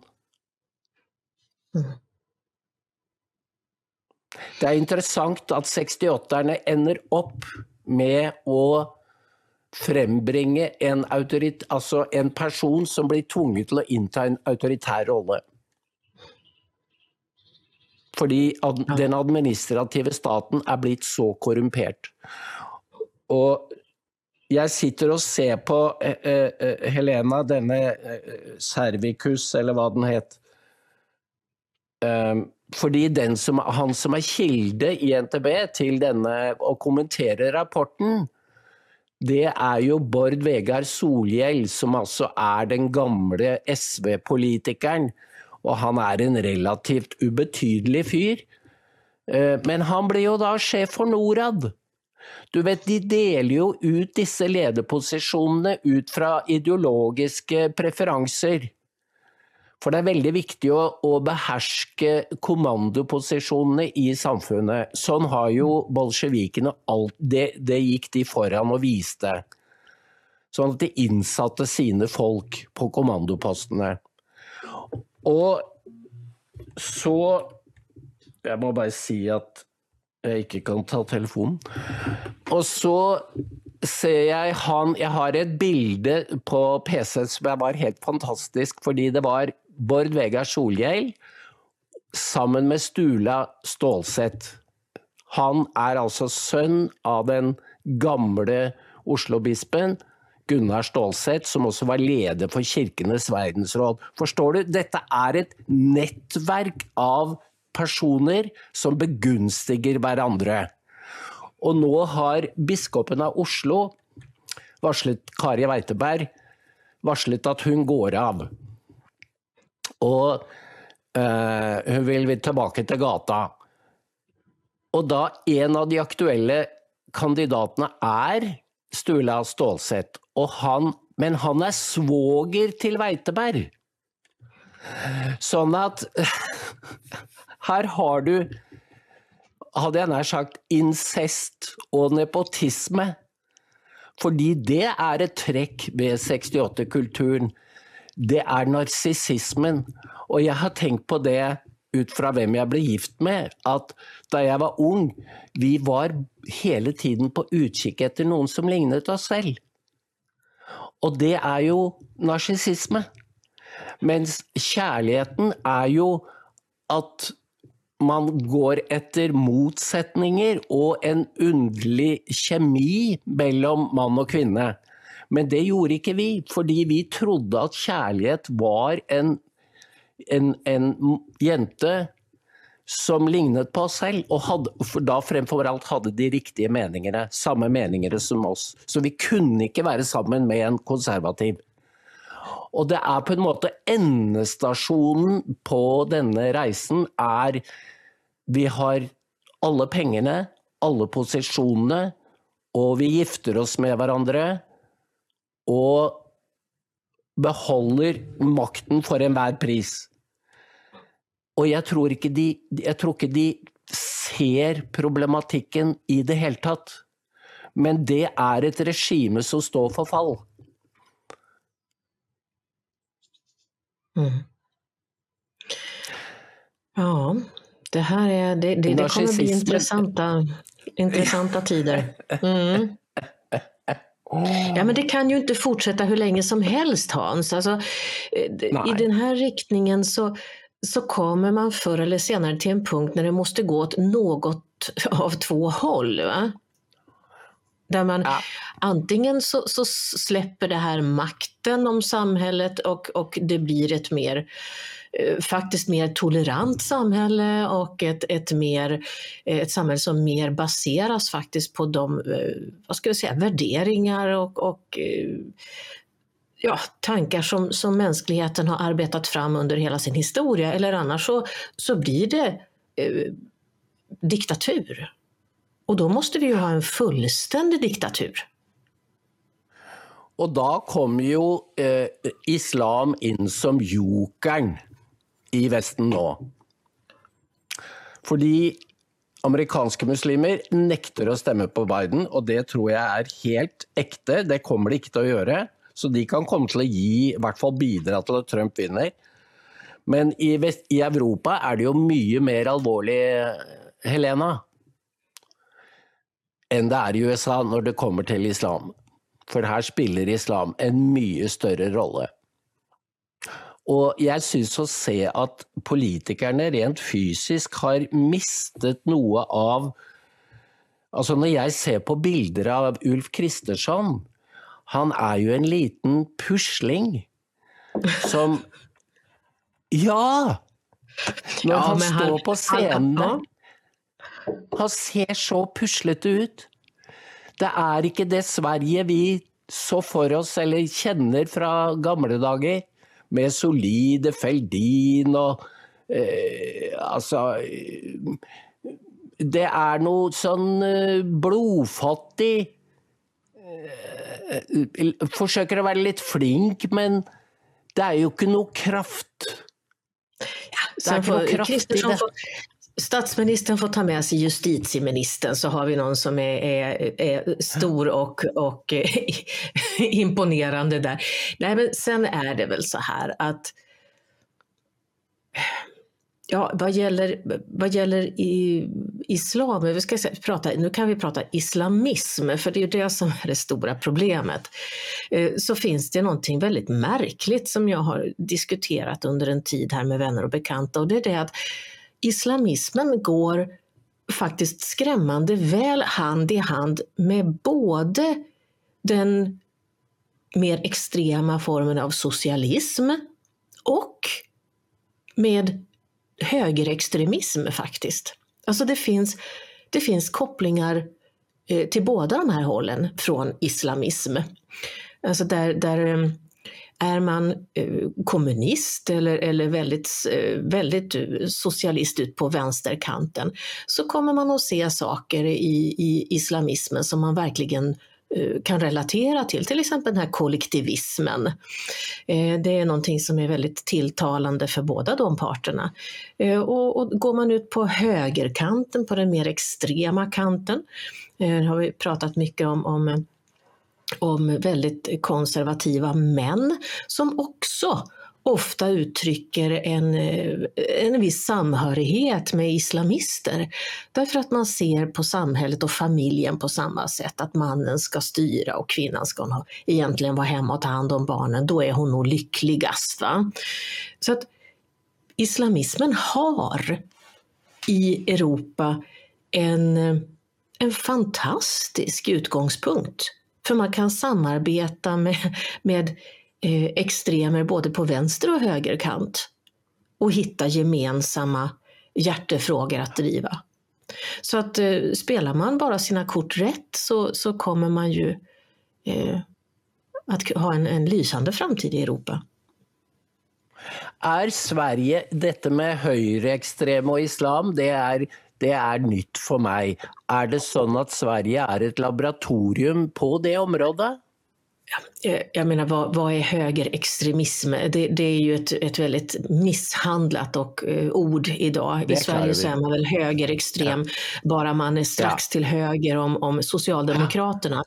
Det er interessant at 68-erne ender opp med å frembringe en, autorit, altså en person som blir tvunget til å innta en autoritær rolle. Fordi den administrative staten er blitt så korrumpert. Og jeg sitter og ser på uh, uh, Helena, denne uh, Servicus, eller hva den het. Ehm, fordi som, han som er kilde i NTB til denne å kommentere rapporten, det er jo Bård Vegar Solhjell, som altså er den gamle SV-politikeren. Og han er en relativt ubetydelig fyr. Ehm, men han blir jo da sjef for Norad. Du vet, De deler jo ut disse lederposisjonene ut fra ideologiske preferanser. For det er veldig viktig å, å, beherske kommandoposisjonene i samfunnet. Sånn har jo bolsjevikene alt det, det gikk de foran og viste. Sånn at de innsatte sine folk på kommandopostene. Og så Jeg må bare si at jeg ikke kan ta telefonen. Og så ser jeg han Jeg har et bilde på PC som var helt fantastisk, fordi det var Bård Vegar Solhjell sammen med Stula Stålsett. Han er altså sønn av den gamle Oslo-bispen Gunnar Stålsett, som også var leder for Kirkenes verdensråd. Forstår du? Dette er et nettverk av personer som begunstiger hverandre. Og nå har biskopen av Oslo varslet Kari Weiteberg varslet at hun går av. Og øh, hun vil tilbake til gata. Og da en av de aktuelle kandidatene er Sturla Stålsett, og han men han er svoger til Veiteberg. Sånn at *laughs* her har du, hadde jeg nær sagt, incest og nepotisme. Fordi det er et trekk ved 68-kulturen. Det er narsissismen. Og jeg har tenkt på det ut fra hvem jeg ble gift med, at da jeg var ung, vi var hele tiden på utkikk etter noen som lignet oss selv. Og det er jo narsissisme. Mens kjærligheten er jo at man går etter motsetninger og en underlig kjemi mellom mann og kvinne. Men det gjorde ikke vi, fordi vi trodde at kjærlighet var en, en, en jente som lignet på oss selv, og hadde, for da fremfor alt hadde de riktige meningene, samme meningene som oss. Så vi kunne ikke være sammen med en konservativ. Og det er på en måte endestasjonen på denne reisen er Vi har alle pengene, alle posisjonene, og vi gifter oss med hverandre. Og beholder makten for enhver pris. Og jeg tror, ikke de, jeg tror ikke de ser problematikken i det hele tatt. Men det er et regime som står for fall. Mm. Ja, det här är, det, det, det kommer bli intressanta, intressanta tider. Mm. Ja, men det kan ju inte fortsätta hur länge som helst Hans. Alltså, I den här riktningen så, så kommer man förr eller senare till en punkt när det måste gå åt något av två håll. Va? Där man ja. antingen så, så, släpper det här makten om samhället och, och det blir ett mer faktiskt mer tolerant samhälle och ett, ett, mer, ett samhälle som mer baseras faktiskt på de vad ska jag säga, värderingar och, och ja, tankar som, som mänskligheten har arbetat fram under hela sin historia. Eller annars så, så blir det eh, diktatur. Och då måste vi ju ha en fullständig diktatur. Och då kommer ju eh, islam in som jokern i Vesten då. Fordi amerikanska muslimer nekter å stemme på Biden, och det tror jag är helt ekte. Det kommer de inte att göra. Så de kan komme til å gi, i hvert fall bidra til at Trump vinner. Men i, Vest, i Europa är det ju mycket mer allvarligt, Helena, enn det er i USA når det kommer til islam. For her spiller islam en mye større rolle. Og jeg syns å se at politikerne rent fysisk har mistet noe av Altså når jeg ser på bilder av Ulf Kristersson, han er jo en liten pusling som Ja! Når ja, han står på scenen Han ser så puslete ut. Det er ikke det Sverige vi så for oss eller kjenner fra gamle dager med solide Feldin og eh, Altså Det er noe sånn eh, blodfattig eh, Forsøker å være litt flink, men det er jo ikke noe kraft. Ja, det er ikke noe kraft i det. Statsministern får ta med sig justitieministern så har vi någon som är, är, är stor och, och *laughs* imponerande där. Nej, men sen är det väl så här att Ja, vad gäller, vad gäller i, islam, vi ska prata, nu kan vi prata islamism, för det är ju det som är det stora problemet. Eh, så finns det någonting väldigt märkligt som jag har diskuterat under en tid här med vänner och bekanta och det är det att islamismen går faktiskt skrämmande väl hand i hand med både den mer extrema formen av socialism och med högerextremism faktiskt. Alltså det finns, det finns kopplingar eh, till båda de här hållen från islamism. Alltså där, där eh, är man eh, kommunist eller, eller väldigt, eh, väldigt eh, socialist ut på vänsterkanten så kommer man att se saker i, i islamismen som man verkligen kan relatera till, till exempel den här kollektivismen. Det är någonting som är väldigt tilltalande för båda de parterna. Och, och går man ut på högerkanten, på den mer extrema kanten, har vi pratat mycket om, om om väldigt konservativa män som också ofta uttrycker en, eh, en viss samhörighet med islamister. Därför att man ser på samhället och familjen på samma sätt, att mannen ska styra och kvinnan ska egentligen vara hemma och ta hand om barnen, då är hon nog lyckligast. Va? Så att islamismen har i Europa en, en fantastisk utgångspunkt. För man kan samarbeta med, med eh, extremer både på vänster och högerkant och hitta gemensamma hjärtefrågor att driva. Så att eh, spelar man bara sina kort rätt så, så kommer man ju eh, att ha en, en lysande framtid i Europa. Är Sverige, detta med högerextrem och islam, det är, det är nytt för mig. Är det så att Sverige är ett laboratorium på det området? Jag menar, vad, vad är högerextremism? Det, det, är ju ett, ett väldigt misshandlat och, uh, ord idag. I Sverige så är man väl högerextrem ja. bara man är strax ja. till höger om, om Socialdemokraterna.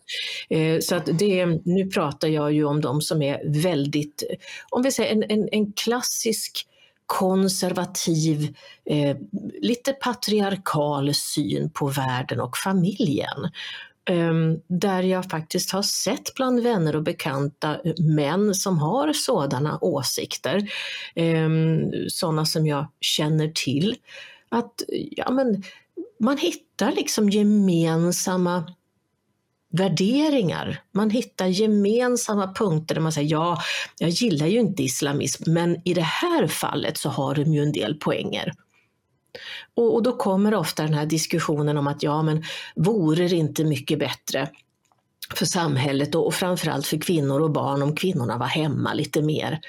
Ja. Uh, så att det, nu pratar jag ju om de som är väldigt, om vi säger en, en, en klassisk konservativ, eh, lite patriarkal syn på världen och familjen. Eh, där jag faktiskt har sett bland vänner och bekanta män som har sådana åsikter, eh, sådana som jag känner till, att ja, men, man hittar liksom gemensamma värderingar. Man hittar gemensamma punkter där man säger ja, jag gillar ju inte islamism, men i det här fallet så har de ju en del poänger. Och, och då kommer ofta den här diskussionen om att ja, men vore det inte mycket bättre för samhället och, framförallt för kvinnor och barn om kvinnorna var hemma lite mer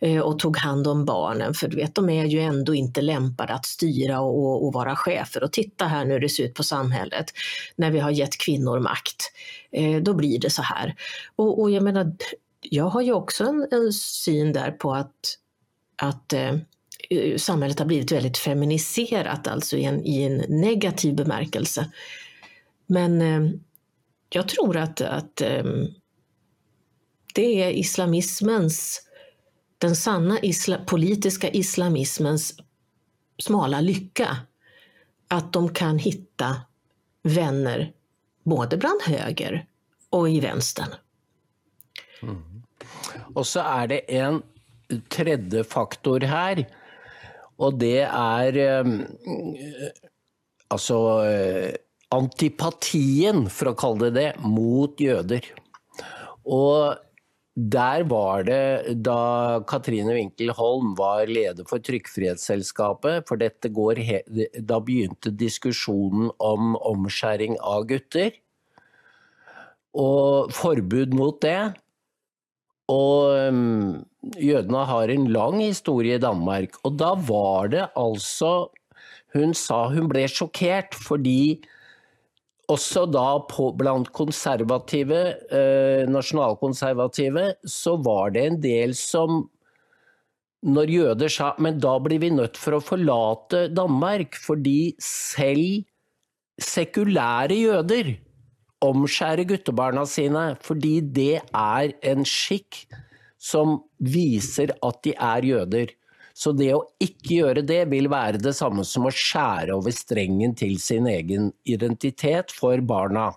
eh, och tog hand om barnen. För du vet, de är ju ändå inte lämpade att styra och, och vara chefer. Och titta här nu hur det ser ut på samhället när vi har gett kvinnor makt. Eh, då blir det så här. Och, och jag menar, jag har ju också en, en syn där på att, att Eh, eh samhället har blivit väldigt feminiserat, alltså i en, i en negativ bemärkelse. Men eh, jag tror att, att um, det är islamismens, den sanna isla, politiska islamismens smala lycka. Att de kan hitta vänner både bland höger och i vänstern. Mm. Och så är det en tredje faktor här och det är um, alltså eh, antipatien, för att kalla det det, mot jøder. Och där var det, da Katrine Winkelholm var leder for Trykkfrihetsselskapet, for dette går Da begynte diskusjonen om omskjæring av gutter. Og forbud mot det. Og um, jødene har en lang historie i Danmark. Og da var det altså Hun sa hun ble sjokkert fordi også da på, blant konservative, eh, nasjonalkonservative, så var det en del som når jøder sa men da blir vi nødt for å forlate Danmark, fordi selv sekulære jøder omskjærer guttebarna sine, fordi det er en skikk som viser at de er jøder. Så det å ikke gjøre det vil være det samme som å skjære over strengen til sin egen identitet for barna.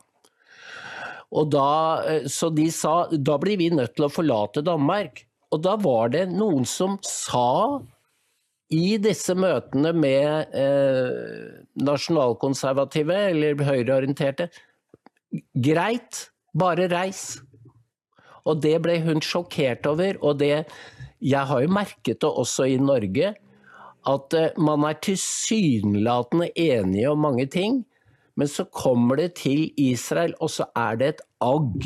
Og da, eh, så de sa da blir vi nødt til å forlate Danmark. Og da var det noen som sa i disse møtene med eh, nasjonalkonservative eller høyreorienterte greit, bare reis. Og det ble hun sjokkert over. Og det Jeg har jo merket det også i Norge, at eh, man er tilsynelatende enige om mange ting, men så kommer det til Israel, og så er det et agg.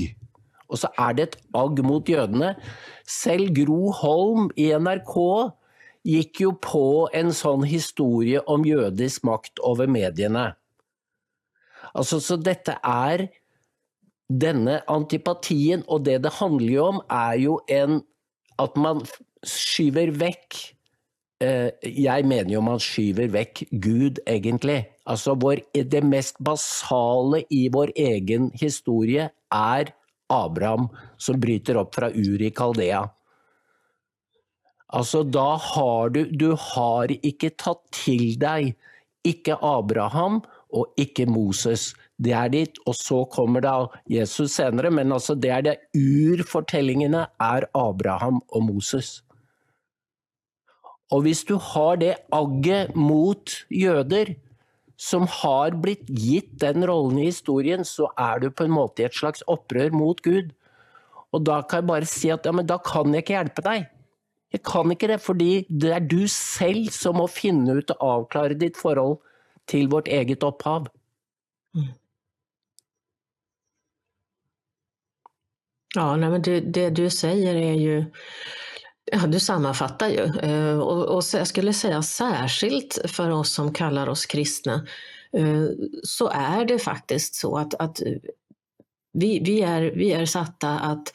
Og så er det et agg mot jødene. Selv Gro Holm i NRK gikk jo på en sånn historie om jødisk makt over mediene. Altså, så dette er denne antipatien og det det handler jo om, er jo en At man skyver vekk eh, Jeg mener jo man skyver vekk Gud, egentlig. Altså vår, det mest basale i vår egen historie er Abraham som bryter opp fra Ur i Kaldea. Altså, da har du Du har ikke tatt til deg ikke Abraham og ikke Moses. Det er ditt, og så kommer da Jesus senere, men altså det er det urfortellingene er Abraham og Moses. Og hvis du har det agget mot jøder, som har blitt gitt den rollen i historien, så er du på en måte i et slags opprør mot Gud. Og da kan jeg bare si at ja, men da kan jeg ikke hjelpe deg. Jeg kan ikke det, fordi det er du selv som må finne ut og avklare ditt forhold till vårt eget opphav. Mm. Ja, nej, men det, det, du säger är ju, ja, du sammanfattar ju. Eh, och, och jag skulle säga särskilt för oss som kallar oss kristna, eh, så är det faktiskt så att, att vi, vi, är, vi är satta att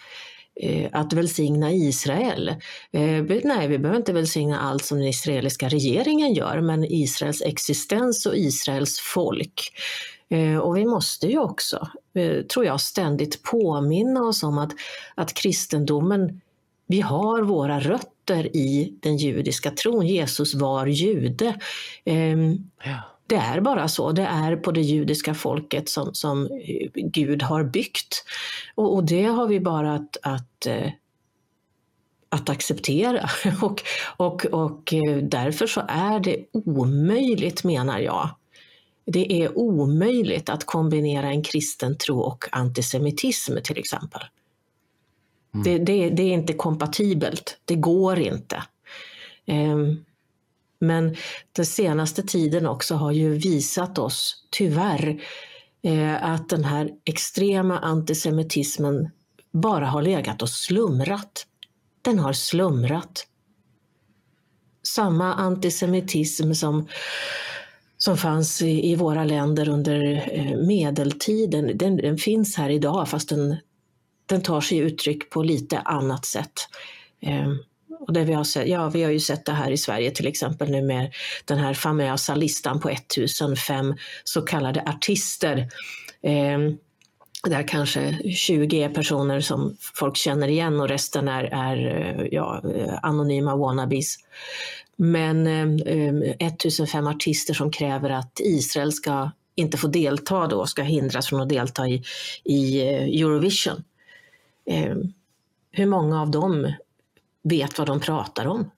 eh, att välsigna Israel. Nej, vi behöver inte välsigna allt som den israeliska regeringen gör, men Israels existens och Israels folk. Eh, och vi måste ju också, tror jag, ständigt påminna oss om att, att kristendomen, vi har våra rötter i den judiska tron. Jesus var jude. Ehm, ja. Det är bara så, det är på det judiska folket som, som Gud har byggt. Och, och det har vi bara att, att eh, att acceptera. *laughs* Och, och, och eh, därför så är det omöjligt, menar jag, det är omöjligt att kombinera en kristen tro och antisemitism till exempel. Mm. Det, det, det, är inte kompatibelt, det går inte. Um, men den senaste tiden också har ju visat oss, tyvärr, eh, att den här extrema antisemitismen bara har legat och slumrat. Den har slumrat. Samma antisemitism som, som fanns i, i våra länder under eh, medeltiden, den, den, finns här idag fast den, den tar sig uttryck på lite annat sätt. Eh, och det vi, har sett, ja, vi har ju sett det här i Sverige till exempel nu med den här famösa listan på 1005 så kallade artister. Eh, där kanske 20 är personer som folk känner igen och resten är, är eh, ja, eh, anonyma wannabes. Men eh, 1005 artister som kräver att Israel ska inte få delta då, ska hindras från att delta i, i eh, Eurovision. Eh, hur många av dem vet vad de pratar om.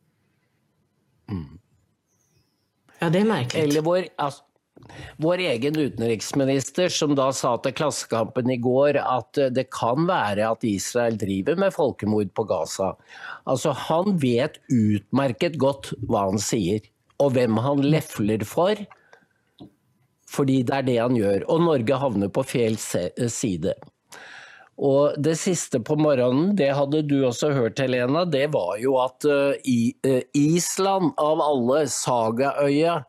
Mm. Ja, det är märkligt. Eller vår, alltså, vår egen utrikesminister som da sa till Klassekampen i att at eh, det kan vara att Israel driver med folkmord på Gaza. Altså, han vet utmärkt godt vad han säger och vem han lefler för. För det är det han gör. Och Norge hamnar på fel eh, sida. Og det siste på morgenen, det hadde du også hørt Helena, det var jo at eh, Island av alle, Sagaøya,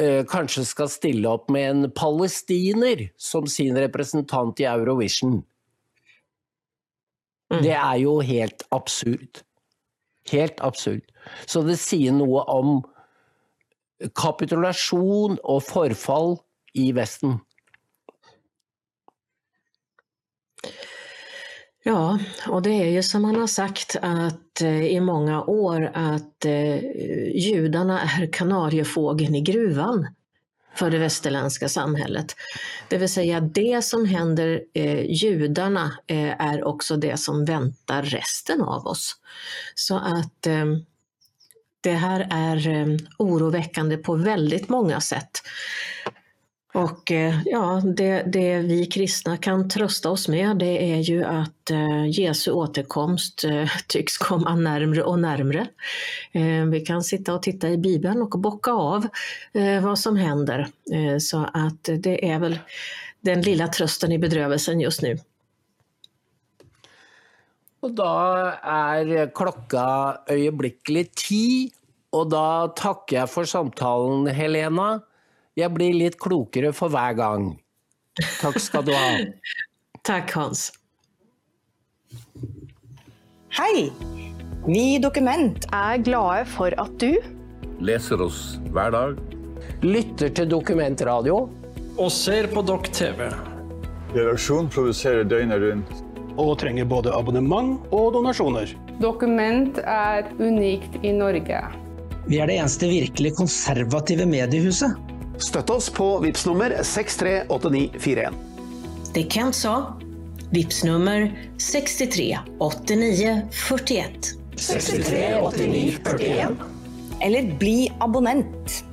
uh, kanskje skal stille opp med en palestiner som sin representant i Eurovision. Mm. Det er jo helt absurd. Helt absurd. Så det sier noe om kapitulasjon og forfall i Vesten. Ja, och det är ju som man har sagt att eh, i många år att eh, judarna är kanariefågeln i gruvan för det västerländska samhället. Det vill säga det som händer eh, judarna eh, är också det som väntar resten av oss. Så att eh, det här är eh, oroväckande på väldigt många sätt. Och eh, ja, det, det, vi kristna kan trösta oss med det är ju att eh, Jesu återkomst eh, *laughs* tycks komma närmre och närmre. Vi kan sitta och titta i Bibeln och bocka av vad som händer. Så att det är väl den lilla trösten i bedrövelsen just nu. Och då är klockan ögonblickligt tio och då tackar jag för samtalen Helena. Jag blir lite klokare för varje gång. Tack ska du ha. *laughs* Tack Hans. Hei! Vi i Dokument er glade for at du Leser oss hver dag. Lytter til dokumentradio. Og ser på Dokk TV. Redaksjon produserer døgnet rundt. Og trenger både abonnement og donasjoner. Dokument er unikt i Norge. Vi er det eneste virkelig konservative mediehuset. Støtt oss på VIPS nummer 638941. Det Kent sa. VIPS nummer 63 89 41. 63 89 41. Eller bli abonnent.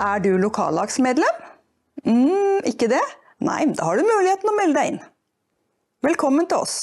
Er du lokallagsmedlem? Mm, ikke det? Nei, da har du muligheten å melde deg inn. Velkommen til oss.